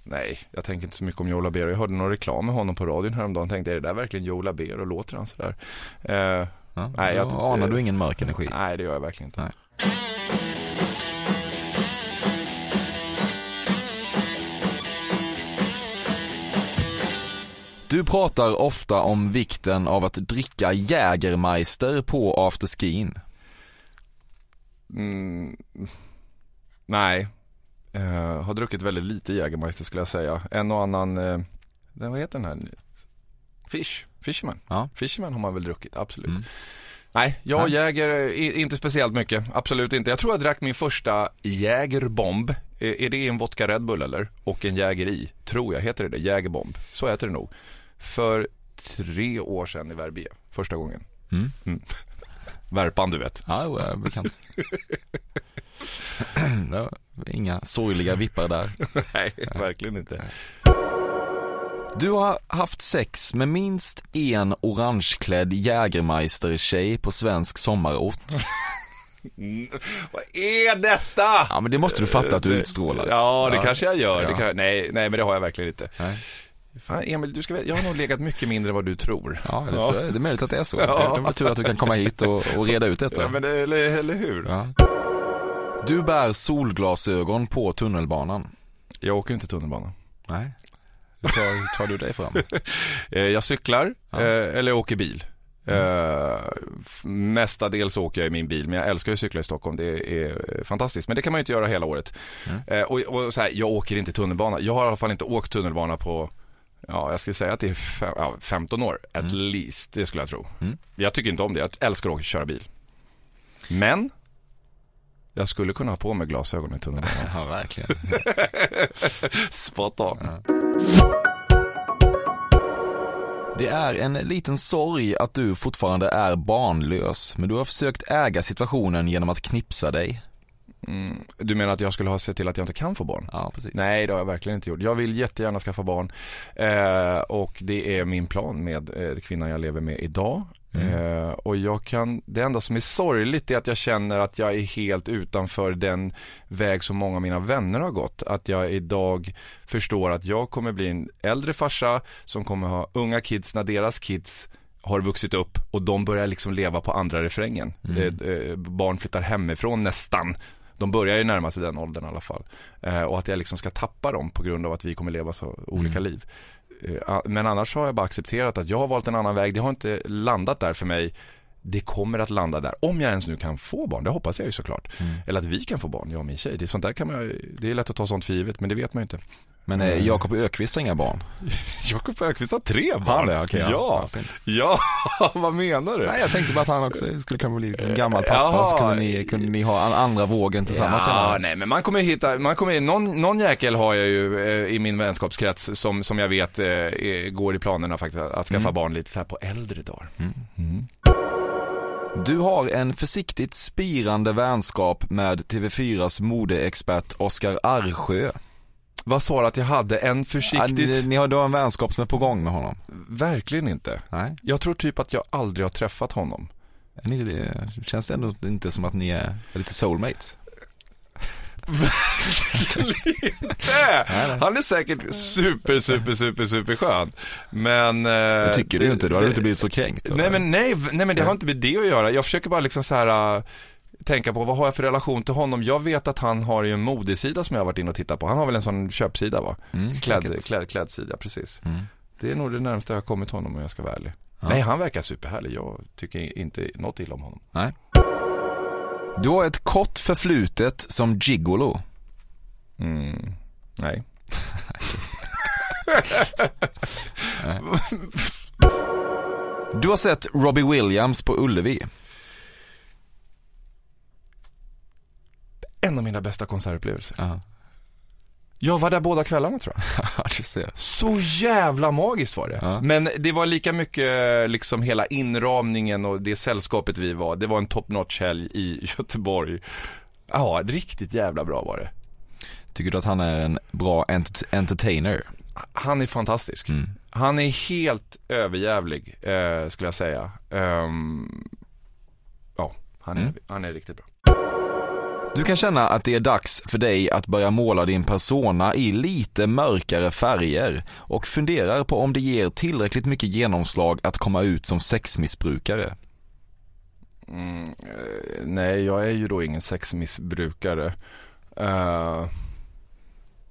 nej, jag tänker inte så mycket om Joe Labero. Jag hörde någon reklam med honom på radion häromdagen. Tänkte, är det där verkligen Joe Labero? Låter han sådär? Eh, Ja, Nej, jag- anar du ingen mörk energi. nej, det gör jag verkligen inte. Nej. Du pratar ofta om vikten av att dricka Jägermeister på afterskin. Mm, nej, Eh, har druckit väldigt lite Jägermeister skulle jag säga. En och annan, eh, den, vad heter den här? Fish, Fisherman. Ja. Fisherman har man väl druckit, absolut. Mm. Nej, jag Nej. Jäger, i- inte speciellt mycket, absolut inte. Jag tror jag drack min första Jägerbomb. Är det en vodka Red Bull eller? Och en Jäger i, tror jag, heter det det? Jägerbomb. Så heter det nog. För tre år sedan i Verbier, första gången. Mm. Värpan du vet. Ja, jo, jag är bekant. Inga sorgliga vippar där. Nej, verkligen inte. Du har haft sex med minst en orangeklädd Jägermeister-tjej på svensk sommarort. Mm, vad är detta? Ja, men det måste du fatta att du utstrålar. Ja, det kanske jag gör. Ja. kan, nej, nej, men det har jag verkligen inte. Nej. Fan, Emil, du ska, jag har nog legat mycket mindre än vad du tror. Ja, eller så är det möjligt att det är så. Ja. Det var tur att du kan komma hit och, och reda ut detta. Ja, men det, eller, eller hur? Ja. Du bär solglasögon på tunnelbanan. Jag åker inte tunnelbana. Nej. Hur tar, tar du dig fram? Eh, Jag cyklar, Ja. Mm. eh, eller åker bil. Eh, f- mestadels åker jag i min bil, men jag älskar att cykla i Stockholm. Det är eh, fantastiskt, men det kan man ju inte göra hela året. Mm. Eh, och och här, jag åker inte tunnelbana. Jag har i alla fall inte åkt tunnelbana på, ja, jag skulle säga att det är fem, ja, 15 år, at least. Det skulle jag tro. Mm. Jag tycker inte om det. Jag älskar att köra bil. Men, jag skulle kunna ha på mig glasögon i tunnelbanan. Ja, verkligen. Spot on. Det är en liten sorg att du fortfarande är barnlös, men du har försökt äga situationen genom att knipsa dig. Mm. Du menar att jag skulle ha sett till att jag inte kan få barn? Ja, precis. Nej, det har jag verkligen inte gjort. Jag vill jättegärna skaffa barn eh, och det är min plan med eh, kvinnan jag lever med idag. Eh, och jag kan, det enda som är sorgligt är att jag känner att jag är helt utanför den väg som många av mina vänner har gått. Att jag idag förstår att jag kommer bli en äldre farsa som kommer ha unga kids när deras kids har vuxit upp och de börjar liksom leva på andra refrängen. Eh, eh, barn flyttar hemifrån nästan. De börjar ju närma sig den åldern i alla fall. Eh, och att jag liksom ska tappa dem på grund av att vi kommer leva så olika liv. Eh, men annars har jag bara accepterat att jag har valt en annan väg. Det har inte landat där för mig. Det kommer att landa där. Om jag ens nu kan få barn, det hoppas jag ju såklart. Eller att vi kan få barn, jag och min tjej. Det är, sånt där kan man, det är lätt att ta sånt för givet, men det vet man ju inte. Men eh, Jakob Ökvist har inga barn. Jakob Öqvist har tre barn. han det? Okej, ja. ja. Ja, vad menar du? Nej, jag tänkte bara att han också skulle kunna bli som gammal pappa, Jaha. så kunde ni, kunde ni ha an- andra vågen tillsammans. Ja, nej men man kommer hitta, man kommer, någon, någon jäkel har jag ju eh, i min vänskapskrets som, som jag vet eh, går i planerna faktiskt att skaffa Mm. barn lite så här på äldre dagar. Du har en försiktigt spirande vänskap med TV4s modeexpert Oskar Arsjö. Vad sa du att jag hade? En Ja, försiktigt? ni, ni har då en vänskap som är på gång med honom? Verkligen inte. Nej, Jag tror typ att jag aldrig har träffat honom. ni, det känns det ändå inte som att ni är lite soulmates? Äh, Han är säkert super, super, super, super skön. Men... eh, Jag tycker det ju inte, då hade du inte blivit så kränkt. Nej men nej, nej men det har inte med det att göra. Jag försöker bara liksom så här äh, tänka på vad har jag för relation till honom. Jag vet att han har ju en modesida som jag har varit inne och tittat på. Han har väl en sån köpsida va? Mm, Kläd, kläd, klädsida, precis. Mm. Det är nog det närmaste jag har kommit honom om jag ska vara ärlig. Ja. Nej, han verkar superhärlig. Jag tycker inte något illa om honom. Nej. Du har ett kort förflutet som gigolo. Mm. Nej. Du har sett Robbie Williams på Ullevi. En av mina bästa konsertupplevelser. Ja, Jag var där båda kvällarna tror jag. du ser. Så jävla magiskt var det. Ja. Men det var lika mycket liksom hela inramningen och det sällskapet vi var. Det var en top notch helg i Göteborg. Ja, riktigt jävla bra var det. Tycker du att han är en bra ent- entertainer? Han är fantastisk. Mm. Han är helt överjävlig, eh, skulle jag säga. Ehm, ja, han är, Mm. han är riktigt bra. Du kan känna att det är dags för dig att börja måla din persona i lite mörkare färger och funderar på om det ger tillräckligt mycket genomslag att komma ut som sexmissbrukare. Mm, eh, nej, jag är ju då ingen sexmissbrukare. Eh,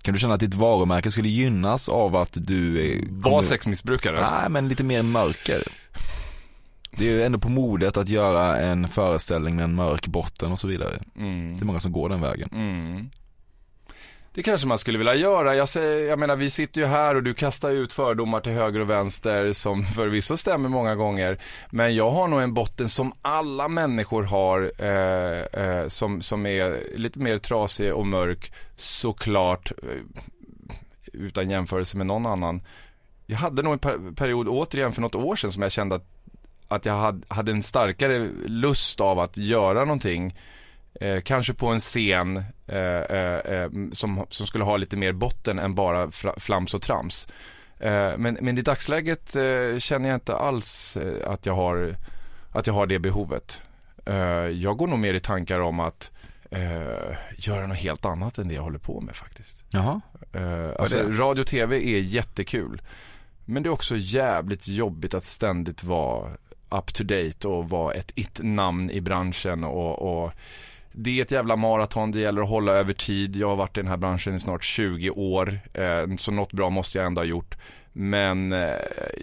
Kan du känna att ditt varumärke skulle gynnas av att du var sexmissbrukare? Nej, men lite mer mörker. Det är ju ändå på modet att göra en föreställning med en mörk botten och så vidare. Mm. Det är många som går den vägen. Mm. Det kanske man skulle vilja göra. Jag, säger, jag menar, vi sitter ju här och du kastar ut fördomar till höger och vänster som förvisso stämmer många gånger. Men jag har nog en botten som alla människor har, eh, eh, som, som är lite mer trasig och mörk, såklart, eh, utan jämförelse med någon annan. Jag hade nog en per- period, återigen för något år sedan, som jag kände att, att jag hade, en starkare lust av att göra någonting. Eh, kanske på en scen eh, eh, eh, som, som skulle ha lite mer botten än bara flams och trams. Eh, men, men i dagsläget eh, känner jag inte alls att, jag har, att jag har det behovet. Eh, jag går nog mer i tankar om att göra något helt annat än det jag håller på med faktiskt. Jaha. Alltså, radio och tv är jättekul. Men det är också jävligt jobbigt att ständigt vara up to date och vara ett it-namn i branschen och, och det är ett jävla maraton, det gäller att hålla över tid. Jag har varit i den här branschen i snart 20 år, eh, så något bra måste jag ändå ha gjort. Men eh,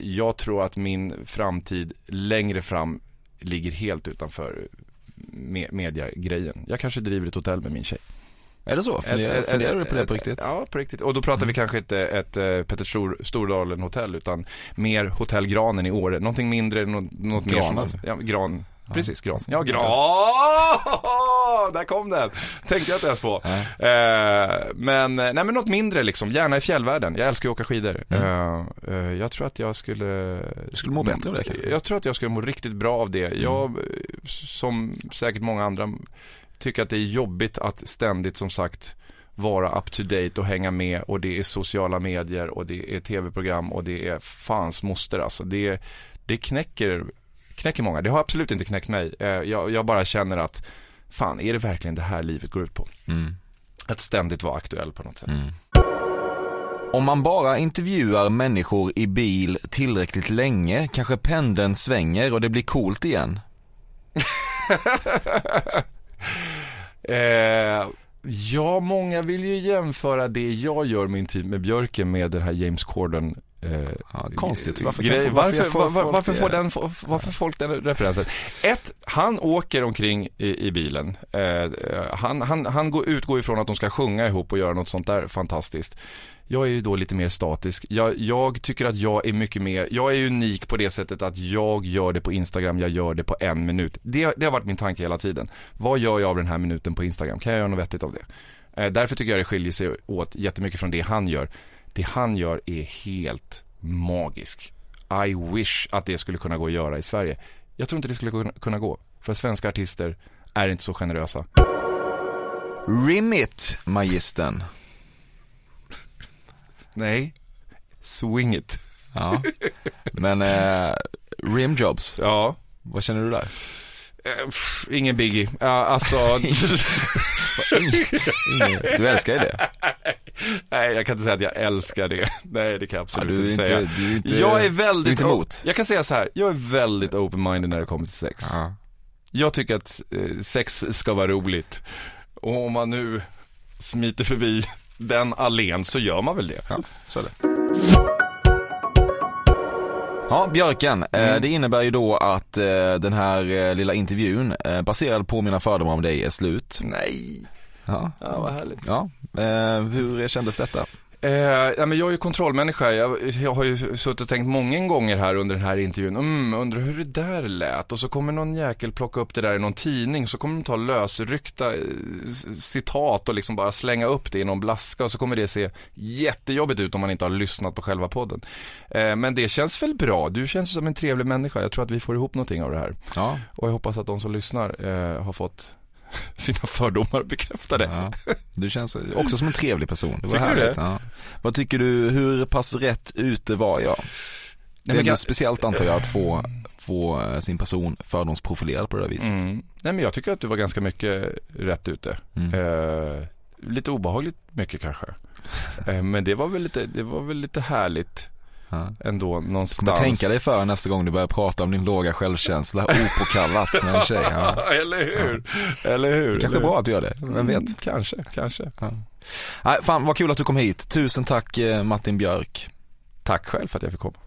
jag tror att min framtid längre fram ligger helt utanför me- mediagrejen. Jag kanske driver ett hotell med min tjej. Är det så? Funderar, du på det på riktigt? Ja, på riktigt. Och då pratar vi kanske inte ett eh, Petter Stor, Stordalen hotell utan mer Hotell Granen i Åre. Någonting mindre, något, något mer som, ja, gran. Precis, gran. Ja, gran. Där kom den. Tänkte jag inte ens på. Eh, men, nej men något mindre liksom, gärna i fjällvärlden. Jag älskar att åka skidor. Eh, eh, jag tror att jag skulle... Du skulle må bättre av det kanske? Jag tror att jag skulle må riktigt bra av det. Jag, eh, som säkert många andra, tycker att det är jobbigt att ständigt som sagt vara up to date och hänga med och det är sociala medier och det är tv-program och det är fans moster alltså. Det, det knäcker, knäcker många. Det har absolut inte knäckt mig. Eh, Jag, jag bara känner att fan, är det verkligen det här livet går ut på? Mm. Att ständigt vara aktuell på något sätt. Mm. Om man bara intervjuar människor i bil tillräckligt länge kanske pendeln svänger och det blir coolt igen. Eh, ja, många vill ju jämföra det jag gör min tid med Björken med den här James Corden eh, Ja, konstigt. Varför, grej. varför, varför, varför, får varför, folk får den, varför folk den referensen? Ett, han åker omkring i, i bilen. Eh, han han, han går, utgår ifrån att de ska sjunga ihop och göra något sånt där fantastiskt. Jag är ju då lite mer statisk. Jag, jag tycker att jag är mycket mer, jag är unik på det sättet att jag gör det på Instagram, jag gör det på en minut. Det, det har varit min tanke hela tiden. Vad gör jag av den här minuten på Instagram? Kan jag göra något vettigt av det? Eh, därför tycker jag det skiljer sig åt jättemycket från det han gör. Det han gör är helt magisk. I wish att det skulle kunna gå att göra i Sverige. Jag tror inte det skulle kunna- gå. För svenska artister är inte så generösa. Rimit, magistern. Nej. Swing it. Ja. Men eh, rimjobs, Ja. vad känner du där? Eh, pff, ingen biggie. Ja, alltså. Du älskar ju det. Nej, jag kan inte säga att jag älskar det. Nej, det kan jag Ja, absolut du är inte inte, säga. du är inte, Jag är du väldigt är inte emot. Jag kan säga så här. jag är väldigt open-minded när det kommer till sex. Ja. Jag tycker att eh, sex ska vara roligt. Och om man nu smiter förbi den allén så gör man väl det. Ja, så är det. Ja, Björken, eh, Mm. det innebär ju då att eh, den här eh, lilla intervjun, baserad på mina fördomar om dig, är slut. Nej. Ja, Ja, vad härligt. ja. Hur kändes detta? Eh, ja, men jag är ju kontrollmänniska. Jag, jag har ju suttit och tänkt många gånger här under den här intervjun, mm, undrar hur det där lät. Och så kommer någon jäkel plocka upp det där i någon tidning, så kommer de ta lösryckta eh, citat och liksom bara slänga upp det i någon blaska och så kommer det se jättejobbigt ut om man inte har lyssnat på själva podden. Eh, men det känns väl bra, du känns som en trevlig människa. Jag tror att vi får ihop någonting av det här. Ja, Och jag hoppas att de som lyssnar eh, har fått sina fördomar bekräftade. Ja. Du känns också som en trevlig person. Det var Tycker du härligt. det? Ja. Vad tycker du, hur pass rätt ute var jag? Det är väl jag- speciellt antar jag att få, få eh, sin person fördomsprofilerad på det där viset. Mm. Nej men jag tycker att du var ganska mycket rätt ute. Mm. Eh, lite obehagligt mycket kanske. Eh, men det var väl lite, det var väl lite härligt Ja. ändå någonstans. Kommer tänka dig för nästa gång du börjar prata om din låga självkänsla opåkallat med en tjej. Ja. eller hur? Eller hur? Kanske eller bra att du gör det, vem vet? Mm, kanske, kanske. Nej, fan vad kul att du kom hit. Tusen tack eh, Martin Björk. Tack själv för att jag fick komma.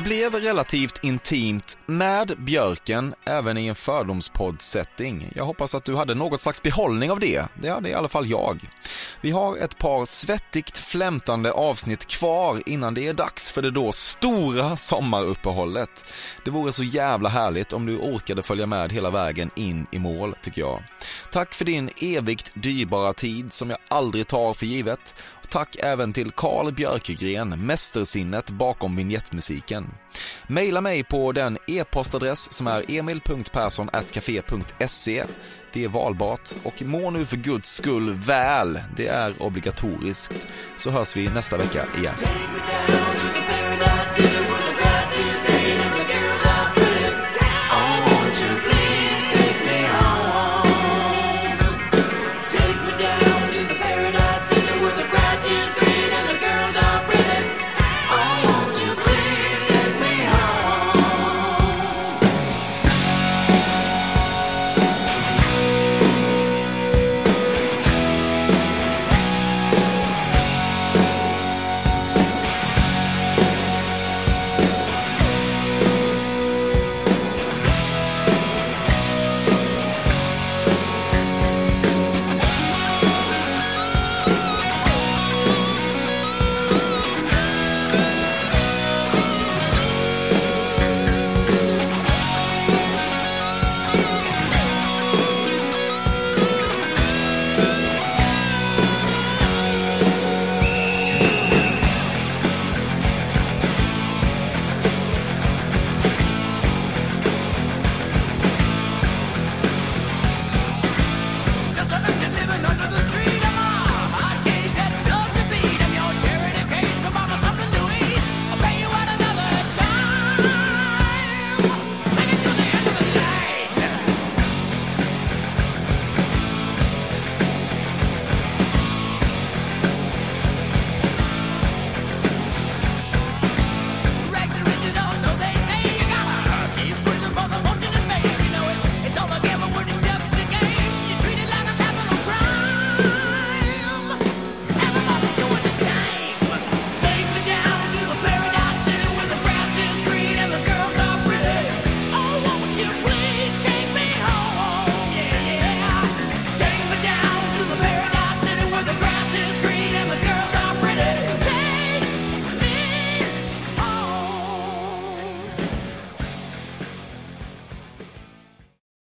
Det blev relativt intimt med Björken även i en fördomspodd-setting. Jag hoppas att du hade något slags behållning av det. Det hade i alla fall jag. Vi har ett par svettigt flämtande avsnitt kvar innan det är dags för det då stora sommaruppehållet. Det vore så jävla härligt om du orkade följa med hela vägen in i mål, tycker jag. Tack för din evigt dyrbara tid som jag aldrig tar för givet. Tack även till Carl Björkegren, mästersinnet bakom vignettmusiken. Maila mig på den e-postadress som är emil.perssonatcafe.se. Det är valbart och må nu för guds skull väl. Det är obligatoriskt. Så hörs vi nästa vecka igen. Take me